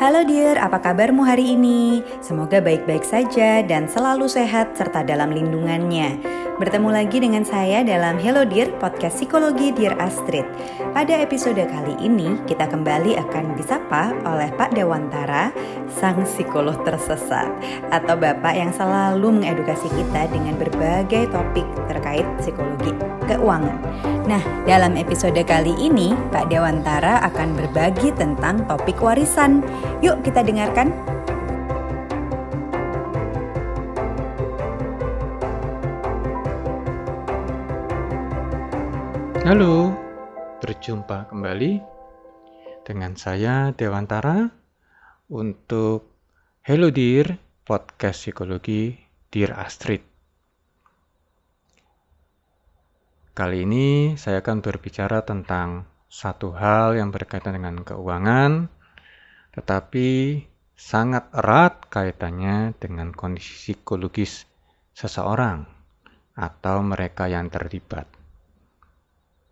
Halo dear, apa kabarmu hari ini? Semoga baik-baik saja dan selalu sehat serta dalam lindungannya. Bertemu lagi dengan saya dalam Hello Dear Podcast Psikologi Dear Astrid. Pada episode kali ini kita kembali akan disapa oleh Pak Dewantara, sang psikolog tersesat atau Bapak yang selalu mengedukasi kita dengan berbagai topik terkait psikologi keuangan. Nah, dalam episode kali ini Pak Dewantara akan berbagi tentang topik warisan. Yuk kita dengarkan. Halo, berjumpa kembali dengan saya Dewantara untuk Hello Dear Podcast Psikologi Dear Astrid. Kali ini saya akan berbicara tentang satu hal yang berkaitan dengan keuangan, tetapi sangat erat kaitannya dengan kondisi psikologis seseorang atau mereka yang terlibat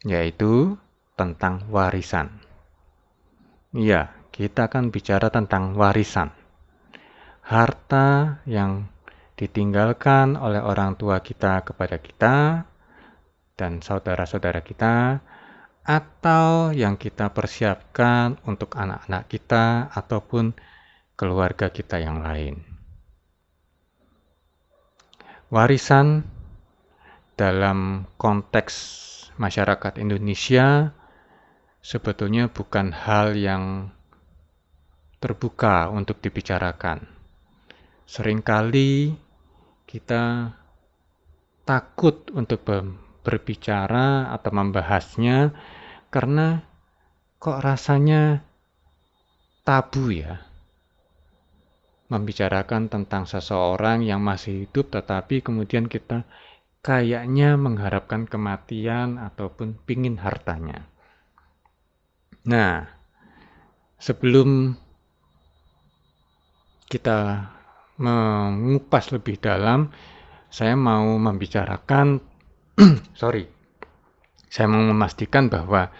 yaitu tentang warisan. Iya, kita akan bicara tentang warisan. Harta yang ditinggalkan oleh orang tua kita kepada kita dan saudara-saudara kita atau yang kita persiapkan untuk anak-anak kita ataupun keluarga kita yang lain. Warisan dalam konteks masyarakat Indonesia sebetulnya bukan hal yang terbuka untuk dibicarakan. Seringkali kita takut untuk berbicara atau membahasnya karena kok rasanya tabu ya membicarakan tentang seseorang yang masih hidup tetapi kemudian kita kayaknya mengharapkan kematian ataupun pingin hartanya. Nah, sebelum kita mengupas lebih dalam, saya mau membicarakan, sorry, saya mau memastikan bahwa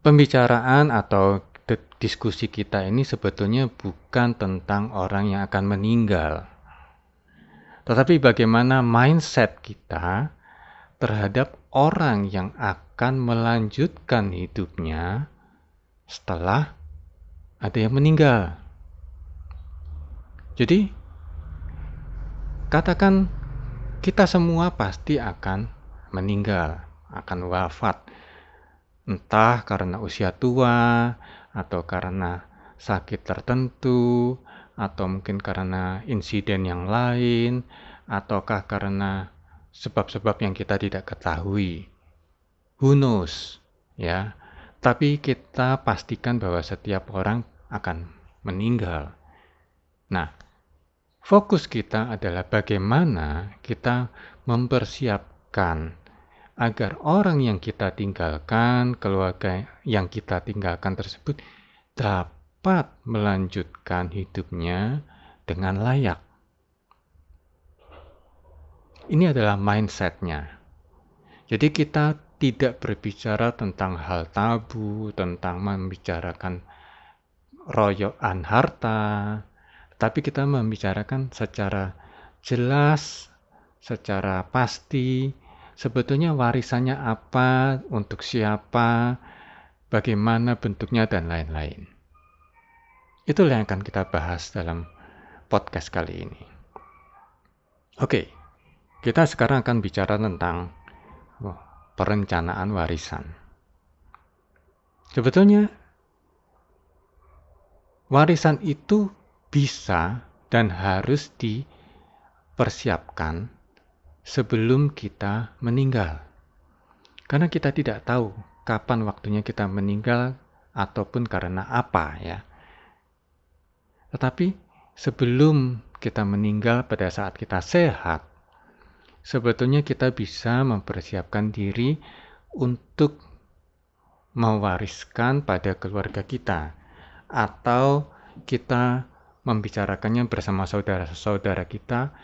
pembicaraan atau diskusi kita ini sebetulnya bukan tentang orang yang akan meninggal tetapi bagaimana mindset kita terhadap orang yang akan melanjutkan hidupnya setelah ada yang meninggal. Jadi, katakan kita semua pasti akan meninggal, akan wafat. Entah karena usia tua, atau karena sakit tertentu, atau mungkin karena insiden yang lain, ataukah karena sebab-sebab yang kita tidak ketahui. Who knows, ya. Tapi kita pastikan bahwa setiap orang akan meninggal. Nah, fokus kita adalah bagaimana kita mempersiapkan agar orang yang kita tinggalkan, keluarga yang kita tinggalkan tersebut dapat dapat melanjutkan hidupnya dengan layak. Ini adalah mindsetnya. Jadi kita tidak berbicara tentang hal tabu, tentang membicarakan royokan harta, tapi kita membicarakan secara jelas, secara pasti, sebetulnya warisannya apa, untuk siapa, bagaimana bentuknya, dan lain-lain. Itulah yang akan kita bahas dalam podcast kali ini. Oke, kita sekarang akan bicara tentang oh, perencanaan warisan. Sebetulnya, warisan itu bisa dan harus dipersiapkan sebelum kita meninggal. Karena kita tidak tahu kapan waktunya kita meninggal ataupun karena apa ya. Tetapi sebelum kita meninggal pada saat kita sehat, sebetulnya kita bisa mempersiapkan diri untuk mewariskan pada keluarga kita atau kita membicarakannya bersama saudara-saudara kita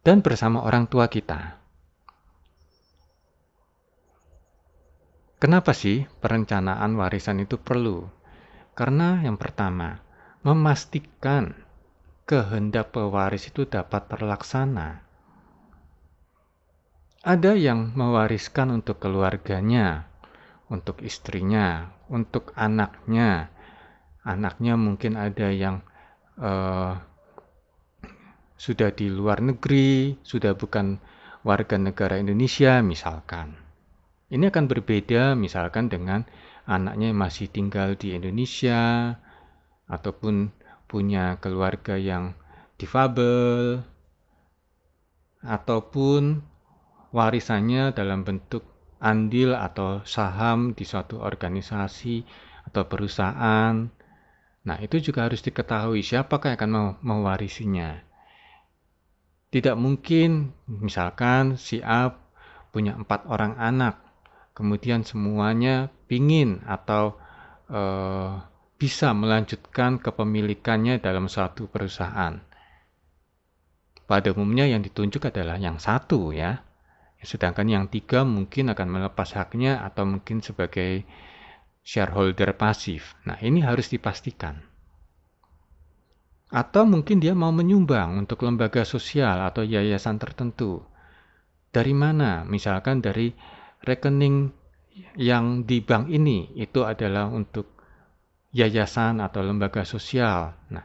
dan bersama orang tua kita. Kenapa sih perencanaan warisan itu perlu? Karena yang pertama, memastikan kehendak pewaris itu dapat terlaksana. Ada yang mewariskan untuk keluarganya, untuk istrinya, untuk anaknya. Anaknya mungkin ada yang uh, sudah di luar negeri, sudah bukan warga negara Indonesia misalkan. Ini akan berbeda misalkan dengan anaknya yang masih tinggal di Indonesia ataupun punya keluarga yang difabel ataupun warisannya dalam bentuk andil atau saham di suatu organisasi atau perusahaan. Nah, itu juga harus diketahui siapakah yang akan mewarisinya. Tidak mungkin, misalkan si A punya empat orang anak, kemudian semuanya pingin atau eh, bisa melanjutkan kepemilikannya dalam suatu perusahaan. Pada umumnya yang ditunjuk adalah yang satu ya, Sedangkan yang tiga mungkin akan melepas haknya atau mungkin sebagai shareholder pasif. Nah, ini harus dipastikan. Atau mungkin dia mau menyumbang untuk lembaga sosial atau yayasan tertentu. Dari mana? Misalkan dari rekening yang di bank ini itu adalah untuk yayasan atau lembaga sosial. Nah,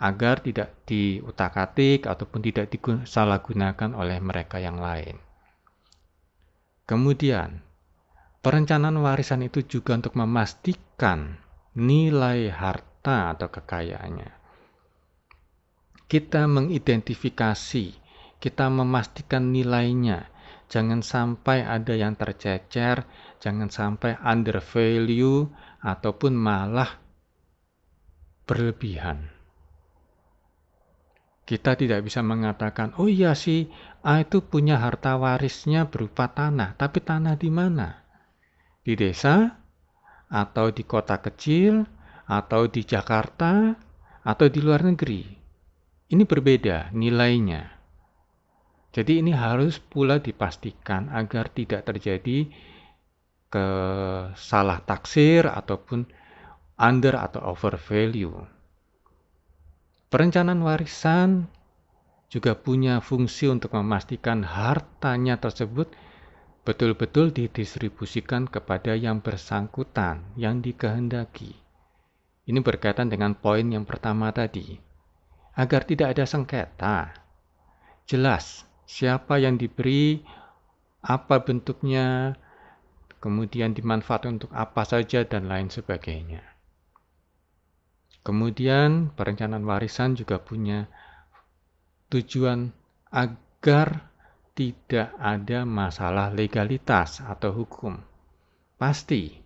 agar tidak diutak-atik ataupun tidak disalahgunakan oleh mereka yang lain. Kemudian, perencanaan warisan itu juga untuk memastikan nilai harta atau kekayaannya. Kita mengidentifikasi, kita memastikan nilainya. Jangan sampai ada yang tercecer, jangan sampai under value ataupun malah berlebihan. Kita tidak bisa mengatakan, oh iya sih, A itu punya harta warisnya berupa tanah, tapi tanah di mana? Di desa, atau di kota kecil, atau di Jakarta, atau di luar negeri. Ini berbeda nilainya. Jadi ini harus pula dipastikan agar tidak terjadi kesalah taksir ataupun under atau over value. Perencanaan warisan juga punya fungsi untuk memastikan hartanya tersebut betul-betul didistribusikan kepada yang bersangkutan, yang dikehendaki. Ini berkaitan dengan poin yang pertama tadi. Agar tidak ada sengketa, jelas siapa yang diberi, apa bentuknya, kemudian dimanfaatkan untuk apa saja, dan lain sebagainya. Kemudian perencanaan warisan juga punya tujuan agar tidak ada masalah legalitas atau hukum. Pasti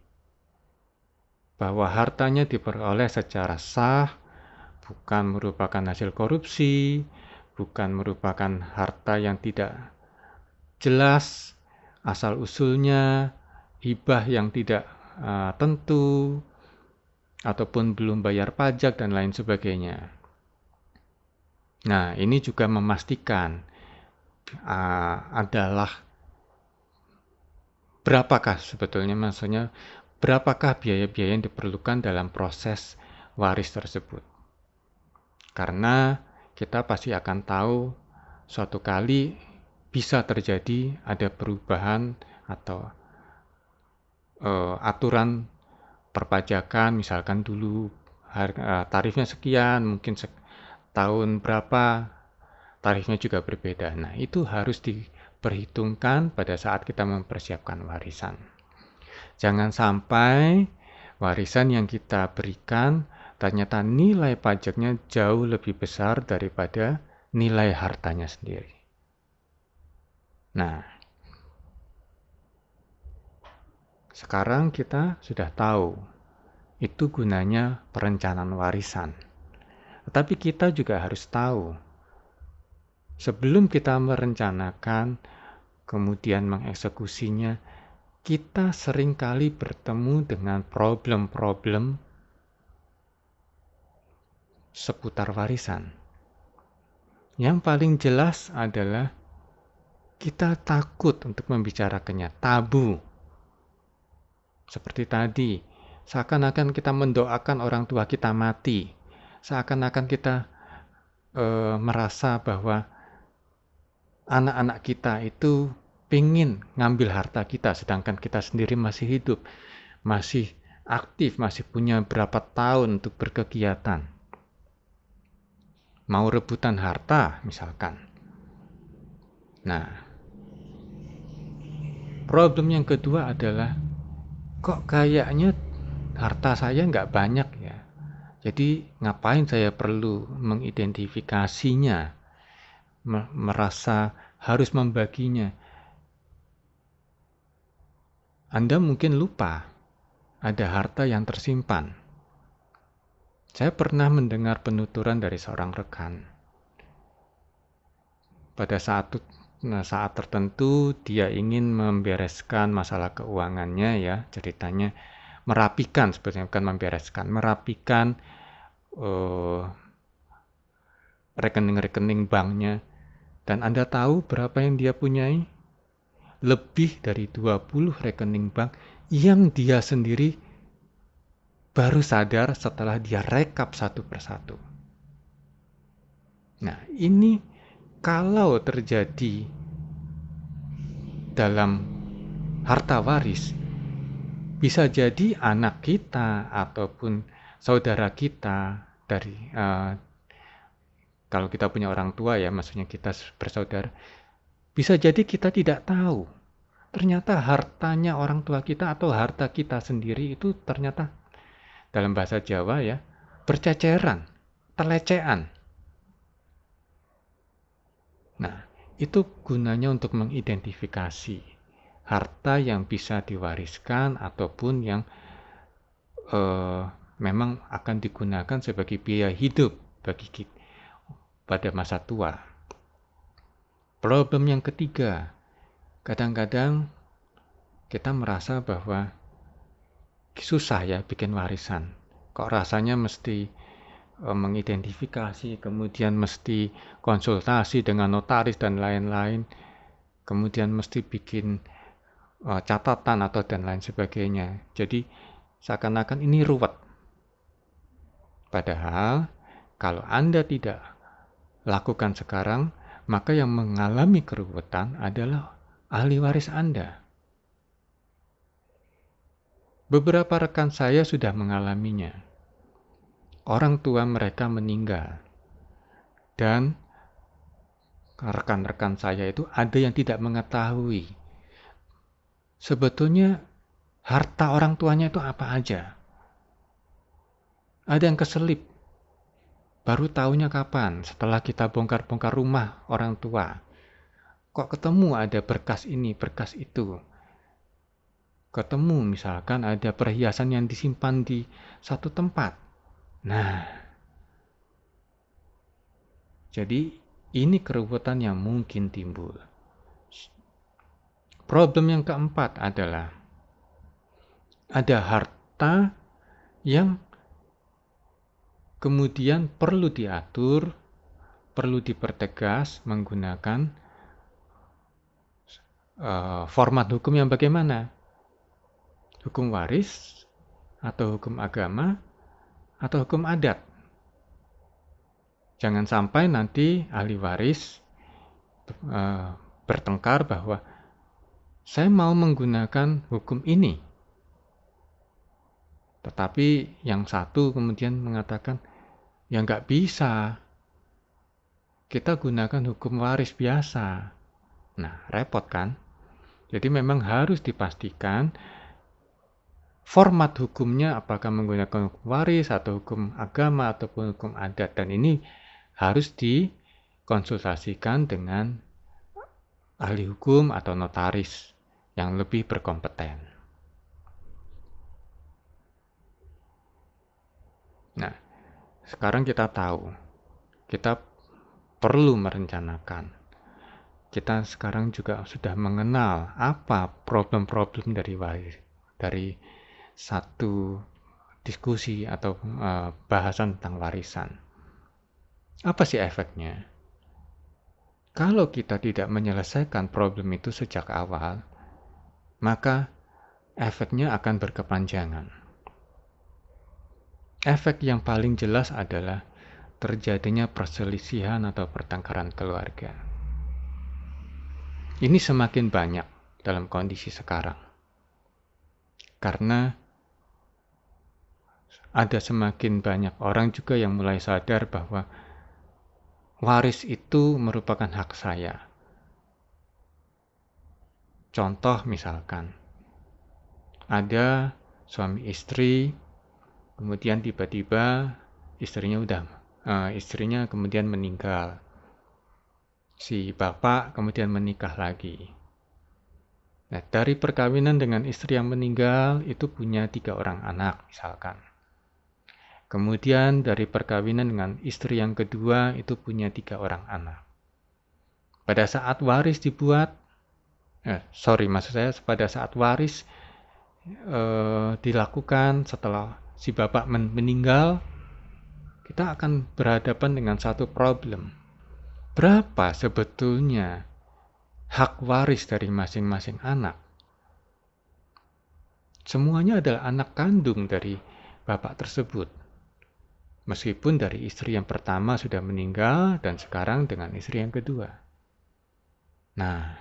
bahwa hartanya diperoleh secara sah, bukan merupakan hasil korupsi, bukan merupakan harta yang tidak jelas asal usulnya, hibah yang tidak uh, tentu, ataupun belum bayar pajak dan lain sebagainya. Nah, ini juga memastikan uh, adalah berapakah sebetulnya maksudnya berapakah biaya-biaya yang diperlukan dalam proses waris tersebut. Karena kita pasti akan tahu suatu kali bisa terjadi ada perubahan atau uh, aturan perpajakan misalkan dulu harga, eh, tarifnya sekian mungkin se tahun berapa tarifnya juga berbeda. Nah itu harus diperhitungkan pada saat kita mempersiapkan warisan. Jangan sampai warisan yang kita berikan ternyata nilai pajaknya jauh lebih besar daripada nilai hartanya sendiri. Nah Sekarang kita sudah tahu itu gunanya perencanaan warisan. Tetapi kita juga harus tahu sebelum kita merencanakan kemudian mengeksekusinya, kita sering kali bertemu dengan problem-problem seputar warisan. Yang paling jelas adalah kita takut untuk membicarakannya, tabu seperti tadi, seakan-akan kita mendoakan orang tua kita mati, seakan-akan kita e, merasa bahwa anak-anak kita itu pingin ngambil harta kita, sedangkan kita sendiri masih hidup, masih aktif, masih punya berapa tahun untuk berkegiatan. Mau rebutan harta, misalkan. Nah, problem yang kedua adalah kok kayaknya harta saya nggak banyak ya. Jadi ngapain saya perlu mengidentifikasinya, merasa harus membaginya. Anda mungkin lupa ada harta yang tersimpan. Saya pernah mendengar penuturan dari seorang rekan. Pada saat nah, saat tertentu dia ingin membereskan masalah keuangannya ya, ceritanya merapikan sebenarnya bukan membereskan, merapikan uh, rekening-rekening banknya dan Anda tahu berapa yang dia punyai? Lebih dari 20 rekening bank yang dia sendiri baru sadar setelah dia rekap satu persatu. Nah, ini kalau terjadi dalam harta waris, bisa jadi anak kita ataupun saudara kita dari uh, kalau kita punya orang tua ya, maksudnya kita bersaudara, bisa jadi kita tidak tahu ternyata hartanya orang tua kita atau harta kita sendiri itu ternyata dalam bahasa Jawa ya berceceran, telecean. Nah, itu gunanya untuk mengidentifikasi harta yang bisa diwariskan ataupun yang uh, memang akan digunakan sebagai biaya hidup bagi kita pada masa tua. Problem yang ketiga, Kadang-kadang kita merasa bahwa susah ya bikin warisan. Kok rasanya mesti mengidentifikasi, kemudian mesti konsultasi dengan notaris dan lain-lain, kemudian mesti bikin e, catatan atau dan lain sebagainya. Jadi seakan-akan ini ruwet. Padahal kalau Anda tidak lakukan sekarang, maka yang mengalami keruwetan adalah ahli waris Anda. Beberapa rekan saya sudah mengalaminya. Orang tua mereka meninggal. Dan rekan-rekan saya itu ada yang tidak mengetahui. Sebetulnya harta orang tuanya itu apa aja. Ada yang keselip. Baru tahunya kapan? Setelah kita bongkar-bongkar rumah orang tua kok ketemu ada berkas ini, berkas itu. Ketemu misalkan ada perhiasan yang disimpan di satu tempat. Nah, jadi ini keruwetan yang mungkin timbul. Problem yang keempat adalah ada harta yang kemudian perlu diatur, perlu dipertegas menggunakan uh, format hukum yang bagaimana? Hukum waris atau hukum agama atau hukum adat? Jangan sampai nanti ahli waris uh, bertengkar bahwa saya mau menggunakan hukum ini. Tetapi yang satu kemudian mengatakan, ya nggak bisa. Kita gunakan hukum waris biasa. Nah, repot kan? Jadi memang harus dipastikan format hukumnya apakah menggunakan hukum waris atau hukum agama ataupun hukum adat dan ini harus dikonsultasikan dengan ahli hukum atau notaris yang lebih berkompeten. Nah, sekarang kita tahu kita perlu merencanakan kita sekarang juga sudah mengenal apa problem-problem dari dari satu diskusi atau uh, bahasan tentang warisan. Apa sih efeknya? Kalau kita tidak menyelesaikan problem itu sejak awal, maka efeknya akan berkepanjangan. efek yang paling jelas adalah terjadinya perselisihan atau pertengkaran keluarga. Ini semakin banyak dalam kondisi sekarang. Karena ada semakin banyak orang juga yang mulai sadar bahwa waris itu merupakan hak saya. Contoh misalkan, ada suami istri, kemudian tiba-tiba istrinya udah uh, istrinya kemudian meninggal. Si bapak kemudian menikah lagi. Nah, dari perkawinan dengan istri yang meninggal itu punya tiga orang anak misalkan. Kemudian dari perkawinan dengan istri yang kedua itu punya tiga orang anak. Pada saat waris dibuat, eh, sorry maksud saya pada saat waris eh, dilakukan setelah si bapak meninggal, kita akan berhadapan dengan satu problem. Berapa sebetulnya hak waris dari masing-masing anak? Semuanya adalah anak kandung dari bapak tersebut. Meskipun dari istri yang pertama sudah meninggal dan sekarang dengan istri yang kedua. Nah,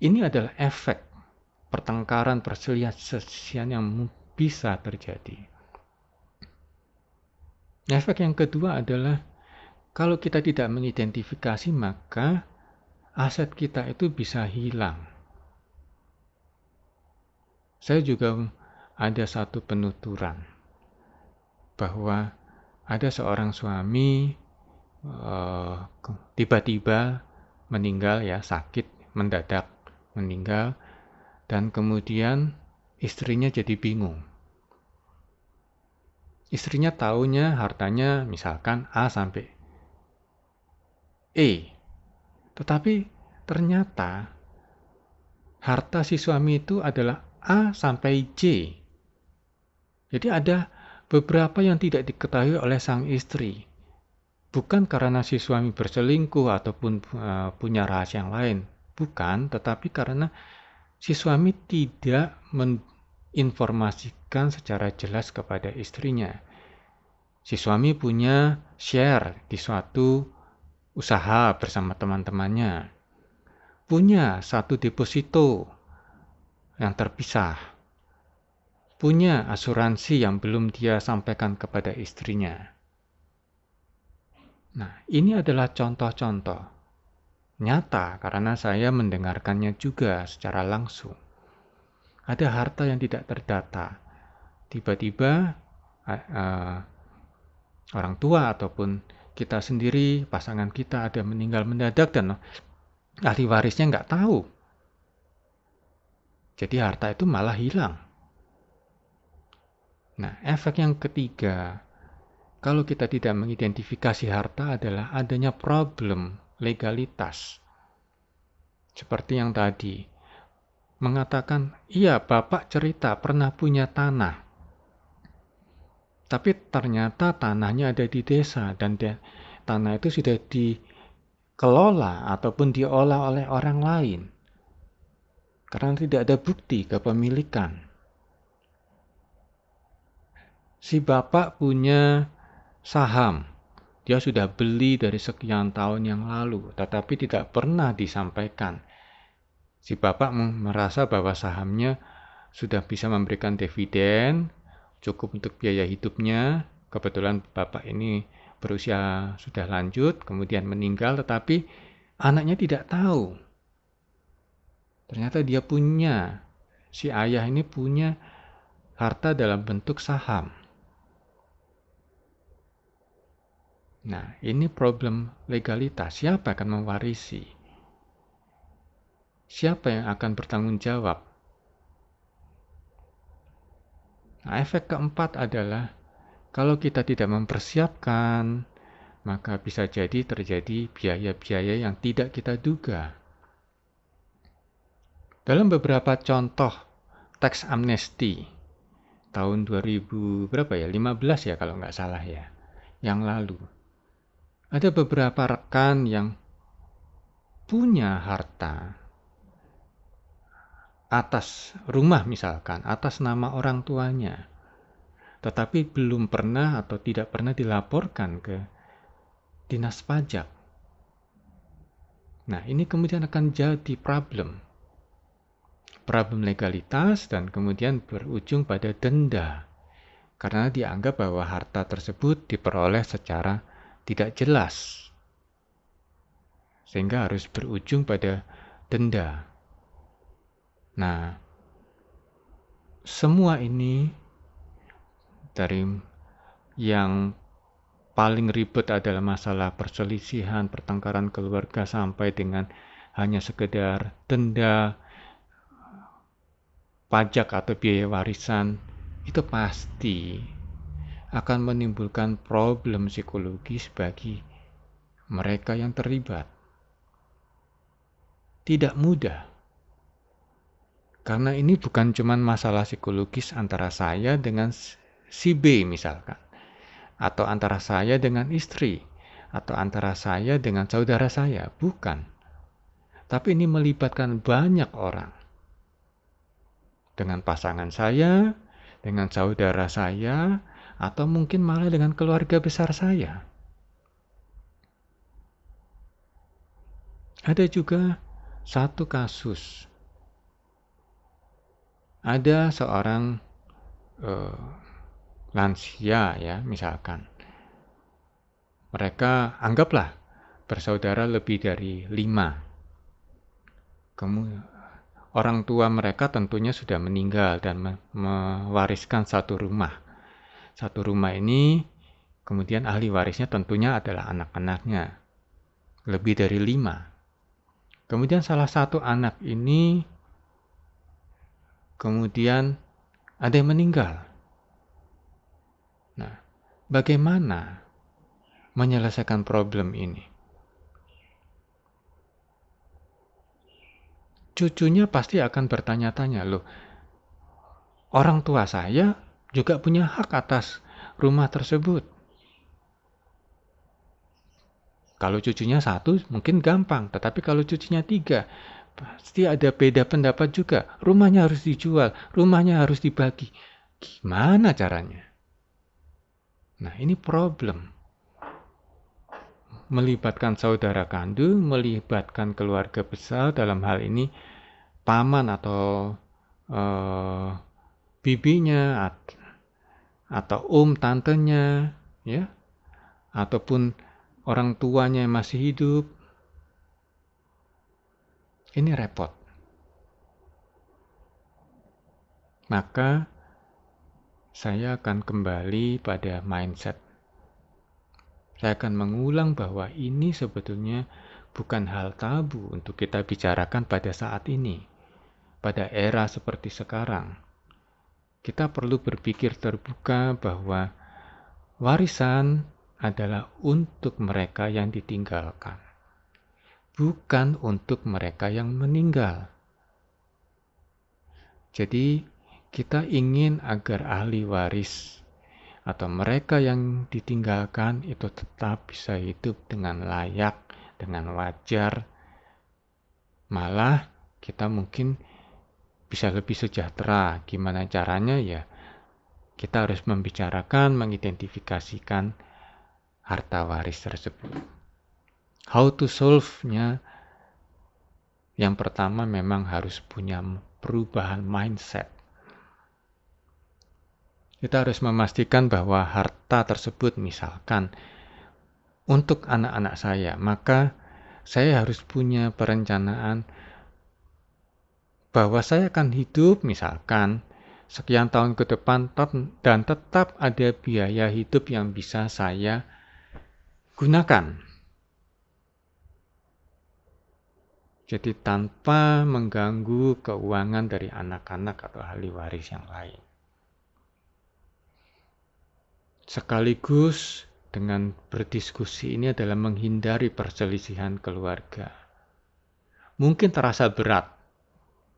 ini adalah efek pertengkaran perselisihan yang bisa terjadi. Efek yang kedua adalah kalau kita tidak mengidentifikasi maka aset kita itu bisa hilang. Saya juga ada satu penuturan bahwa ada seorang suami eh, tiba-tiba uh, meninggal ya sakit mendadak meninggal dan kemudian istrinya jadi bingung. Istrinya tahunya hartanya misalkan A sampai E. Tetapi ternyata harta si suami itu adalah A sampai J. Jadi ada beberapa yang tidak diketahui oleh sang istri. Bukan karena si suami berselingkuh ataupun uh, punya rahasia yang lain. Bukan, tetapi karena si suami tidak informasikan secara jelas kepada istrinya. Si suami punya share di suatu usaha bersama teman-temannya. Punya satu deposito yang terpisah. Punya asuransi yang belum dia sampaikan kepada istrinya. Nah, ini adalah contoh-contoh nyata karena saya mendengarkannya juga secara langsung ada harta yang tidak terdata. Tiba-tiba uh, orang tua ataupun kita sendiri, pasangan kita ada meninggal mendadak dan ahli warisnya nggak tahu. Jadi harta itu malah hilang. Nah, efek yang ketiga, kalau kita tidak mengidentifikasi harta adalah adanya problem legalitas. Seperti yang tadi, mengatakan, iya Bapak cerita pernah punya tanah. Tapi ternyata tanahnya ada di desa dan de tanah itu sudah dikelola ataupun diolah oleh orang lain. Karena tidak ada bukti kepemilikan. Si bapak punya saham. Dia sudah beli dari sekian tahun yang lalu, tetapi tidak pernah disampaikan Si bapak merasa bahwa sahamnya sudah bisa memberikan dividen, cukup untuk biaya hidupnya. Kebetulan bapak ini berusia sudah lanjut, kemudian meninggal, tetapi anaknya tidak tahu. Ternyata dia punya, si ayah ini punya harta dalam bentuk saham. Nah, ini problem legalitas. Siapa akan mewarisi? siapa yang akan bertanggung jawab? Nah, efek keempat adalah kalau kita tidak mempersiapkan, maka bisa jadi terjadi biaya-biaya yang tidak kita duga. Dalam beberapa contoh teks amnesti tahun 2000 berapa ya 15 ya kalau nggak salah ya yang lalu ada beberapa rekan yang punya harta atas rumah misalkan, atas nama orang tuanya. tetapi belum pernah atau tidak pernah dilaporkan ke dinas pajak. Nah, ini kemudian akan jadi problem. Problem legalitas dan kemudian berujung pada denda. Karena dianggap bahwa harta tersebut diperoleh secara tidak jelas. Sehingga harus berujung pada denda. Nah, semua ini dari yang paling ribet adalah masalah perselisihan, pertengkaran keluarga sampai dengan hanya sekedar denda, pajak atau biaya warisan, itu pasti akan menimbulkan problem psikologis bagi mereka yang terlibat. Tidak mudah. Karena ini bukan cuma masalah psikologis antara saya dengan si B misalkan, atau antara saya dengan istri, atau antara saya dengan saudara saya, bukan. Tapi ini melibatkan banyak orang. Dengan pasangan saya, dengan saudara saya, atau mungkin malah dengan keluarga besar saya. Ada juga satu kasus. Ada seorang uh, lansia ya misalkan. Mereka anggaplah bersaudara lebih dari lima. Kemudian orang tua mereka tentunya sudah meninggal dan mewariskan satu rumah. Satu rumah ini kemudian ahli warisnya tentunya adalah anak-anaknya. Lebih dari lima. Kemudian salah satu anak ini kemudian ada yang meninggal. Nah, bagaimana menyelesaikan problem ini? Cucunya pasti akan bertanya-tanya, loh, orang tua saya juga punya hak atas rumah tersebut. Kalau cucunya satu mungkin gampang, tetapi kalau cucunya tiga, pasti ada beda pendapat juga. Rumahnya harus dijual, rumahnya harus dibagi. Gimana caranya? Nah, ini problem. Melibatkan saudara kandung, melibatkan keluarga besar dalam hal ini paman atau uh, bibinya atau om tantenya ya ataupun orang tuanya yang masih hidup ini repot maka saya akan kembali pada mindset. Saya akan mengulang bahwa ini sebetulnya bukan hal tabu untuk kita bicarakan pada saat ini, pada era seperti sekarang. Kita perlu berpikir terbuka bahwa warisan adalah untuk mereka yang ditinggalkan, bukan untuk mereka yang meninggal. Jadi, kita ingin agar ahli waris atau mereka yang ditinggalkan itu tetap bisa hidup dengan layak, dengan wajar. Malah kita mungkin bisa lebih sejahtera. Gimana caranya ya? Kita harus membicarakan, mengidentifikasikan harta waris tersebut. How to solve-nya? Yang pertama memang harus punya perubahan mindset kita harus memastikan bahwa harta tersebut misalkan untuk anak-anak saya, maka saya harus punya perencanaan bahwa saya akan hidup misalkan sekian tahun ke depan dan tetap ada biaya hidup yang bisa saya gunakan. Jadi tanpa mengganggu keuangan dari anak-anak atau ahli waris yang lain. Sekaligus dengan berdiskusi ini adalah menghindari perselisihan keluarga. Mungkin terasa berat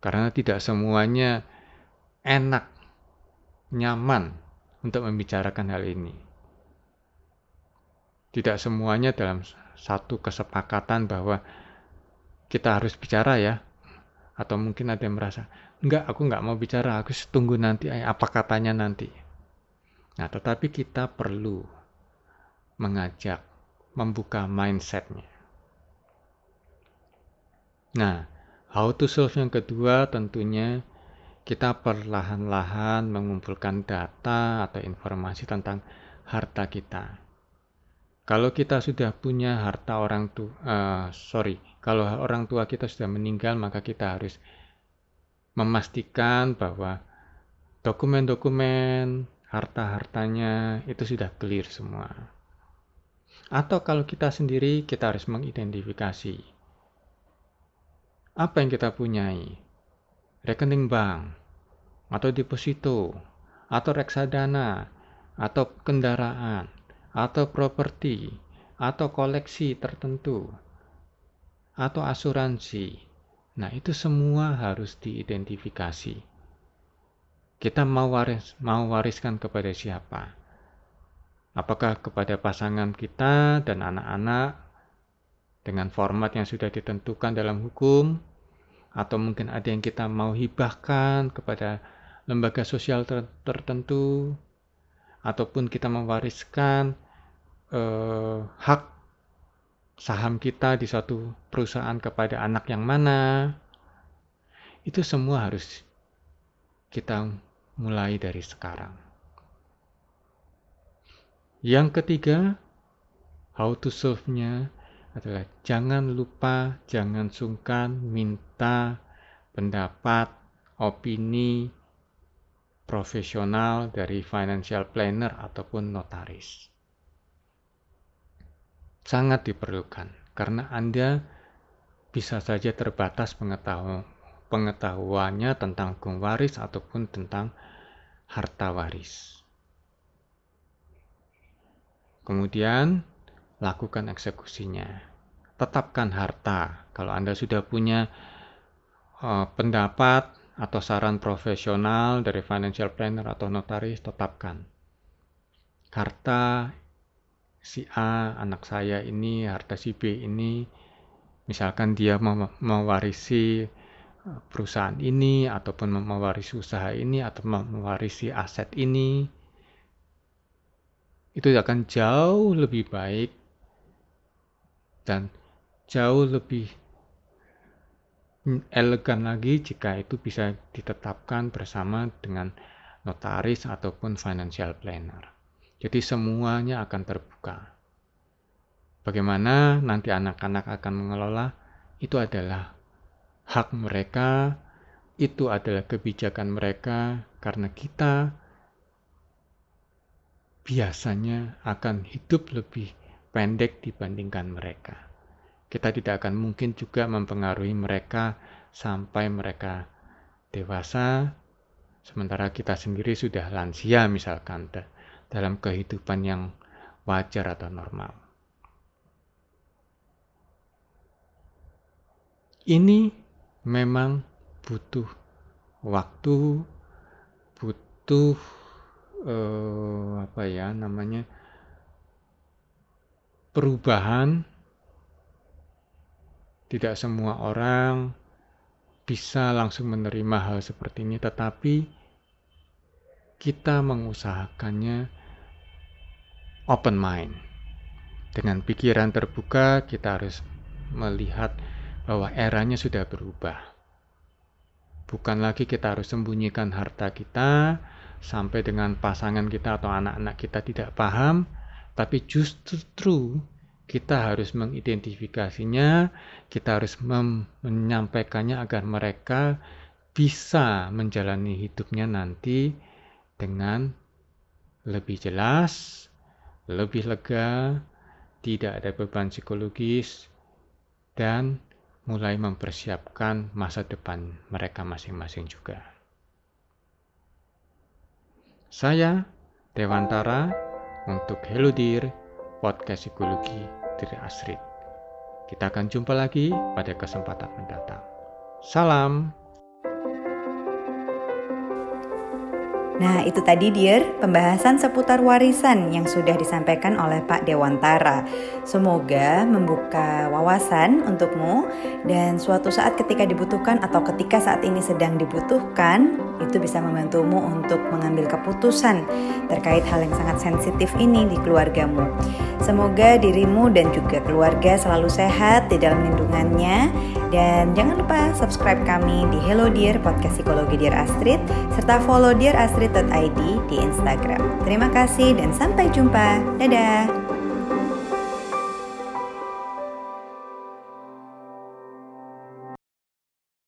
karena tidak semuanya enak, nyaman untuk membicarakan hal ini. Tidak semuanya dalam satu kesepakatan bahwa kita harus bicara ya. Atau mungkin ada yang merasa, enggak, aku enggak mau bicara, aku tunggu nanti, apa katanya nanti. Nah, tetapi kita perlu mengajak, membuka mindsetnya. Nah, how to solve yang kedua tentunya kita perlahan-lahan mengumpulkan data atau informasi tentang harta kita. Kalau kita sudah punya harta orang tua, uh, sorry, kalau orang tua kita sudah meninggal, maka kita harus memastikan bahwa dokumen-dokumen harta-hartanya itu sudah clear semua. Atau kalau kita sendiri, kita harus mengidentifikasi apa yang kita punyai. Rekening bank, atau deposito, atau reksadana, atau kendaraan, atau properti, atau koleksi tertentu, atau asuransi. Nah, itu semua harus diidentifikasi. Kita mau waris mau wariskan kepada siapa? Apakah kepada pasangan kita dan anak-anak dengan format yang sudah ditentukan dalam hukum atau mungkin ada yang kita mau hibahkan kepada lembaga sosial ter tertentu ataupun kita mewariskan eh, hak saham kita di suatu perusahaan kepada anak yang mana itu semua harus kita mulai dari sekarang. Yang ketiga, how to solve-nya adalah jangan lupa, jangan sungkan minta pendapat, opini, profesional dari financial planner ataupun notaris. Sangat diperlukan karena Anda bisa saja terbatas pengetahuan pengetahuannya tentang hukum waris ataupun tentang harta waris. Kemudian lakukan eksekusinya. Tetapkan harta. Kalau Anda sudah punya uh, pendapat atau saran profesional dari financial planner atau notaris tetapkan. Harta si A, anak saya ini, harta si B ini, misalkan dia mewarisi eh, perusahaan ini, ataupun mewarisi usaha ini, atau mewarisi aset ini, itu akan jauh lebih baik dan jauh lebih elegan lagi jika itu bisa ditetapkan bersama dengan notaris ataupun financial planner. Jadi semuanya akan terbuka. Bagaimana nanti anak-anak akan mengelola itu adalah hak mereka, itu adalah kebijakan mereka karena kita biasanya akan hidup lebih pendek dibandingkan mereka kita tidak akan mungkin juga mempengaruhi mereka sampai mereka dewasa, sementara kita sendiri sudah lansia misalkan dalam kehidupan yang wajar atau normal. Ini memang butuh waktu, butuh eh, apa ya namanya perubahan tidak semua orang bisa langsung menerima hal seperti ini, tetapi kita mengusahakannya open mind. Dengan pikiran terbuka, kita harus melihat bahwa eranya sudah berubah. Bukan lagi kita harus sembunyikan harta kita sampai dengan pasangan kita atau anak-anak kita tidak paham, tapi justru kita harus mengidentifikasinya, kita harus menyampaikannya agar mereka bisa menjalani hidupnya nanti dengan lebih jelas, lebih lega, tidak ada beban psikologis, dan mulai mempersiapkan masa depan mereka masing-masing juga. Saya Dewantara untuk Hello Dear podcast psikologi dari Asrid. Kita akan jumpa lagi pada kesempatan mendatang. Salam. Nah, itu tadi Dear, pembahasan seputar warisan yang sudah disampaikan oleh Pak Dewantara. Semoga membuka wawasan untukmu dan suatu saat ketika dibutuhkan atau ketika saat ini sedang dibutuhkan, itu bisa membantumu untuk mengambil keputusan terkait hal yang sangat sensitif ini di keluargamu. Semoga dirimu dan juga keluarga selalu sehat di dalam lindungannya dan jangan lupa subscribe kami di Hello Dear Podcast Psikologi Dear Astrid serta follow Dear Astrid astrid.id di Instagram. Terima kasih dan sampai jumpa. Dadah.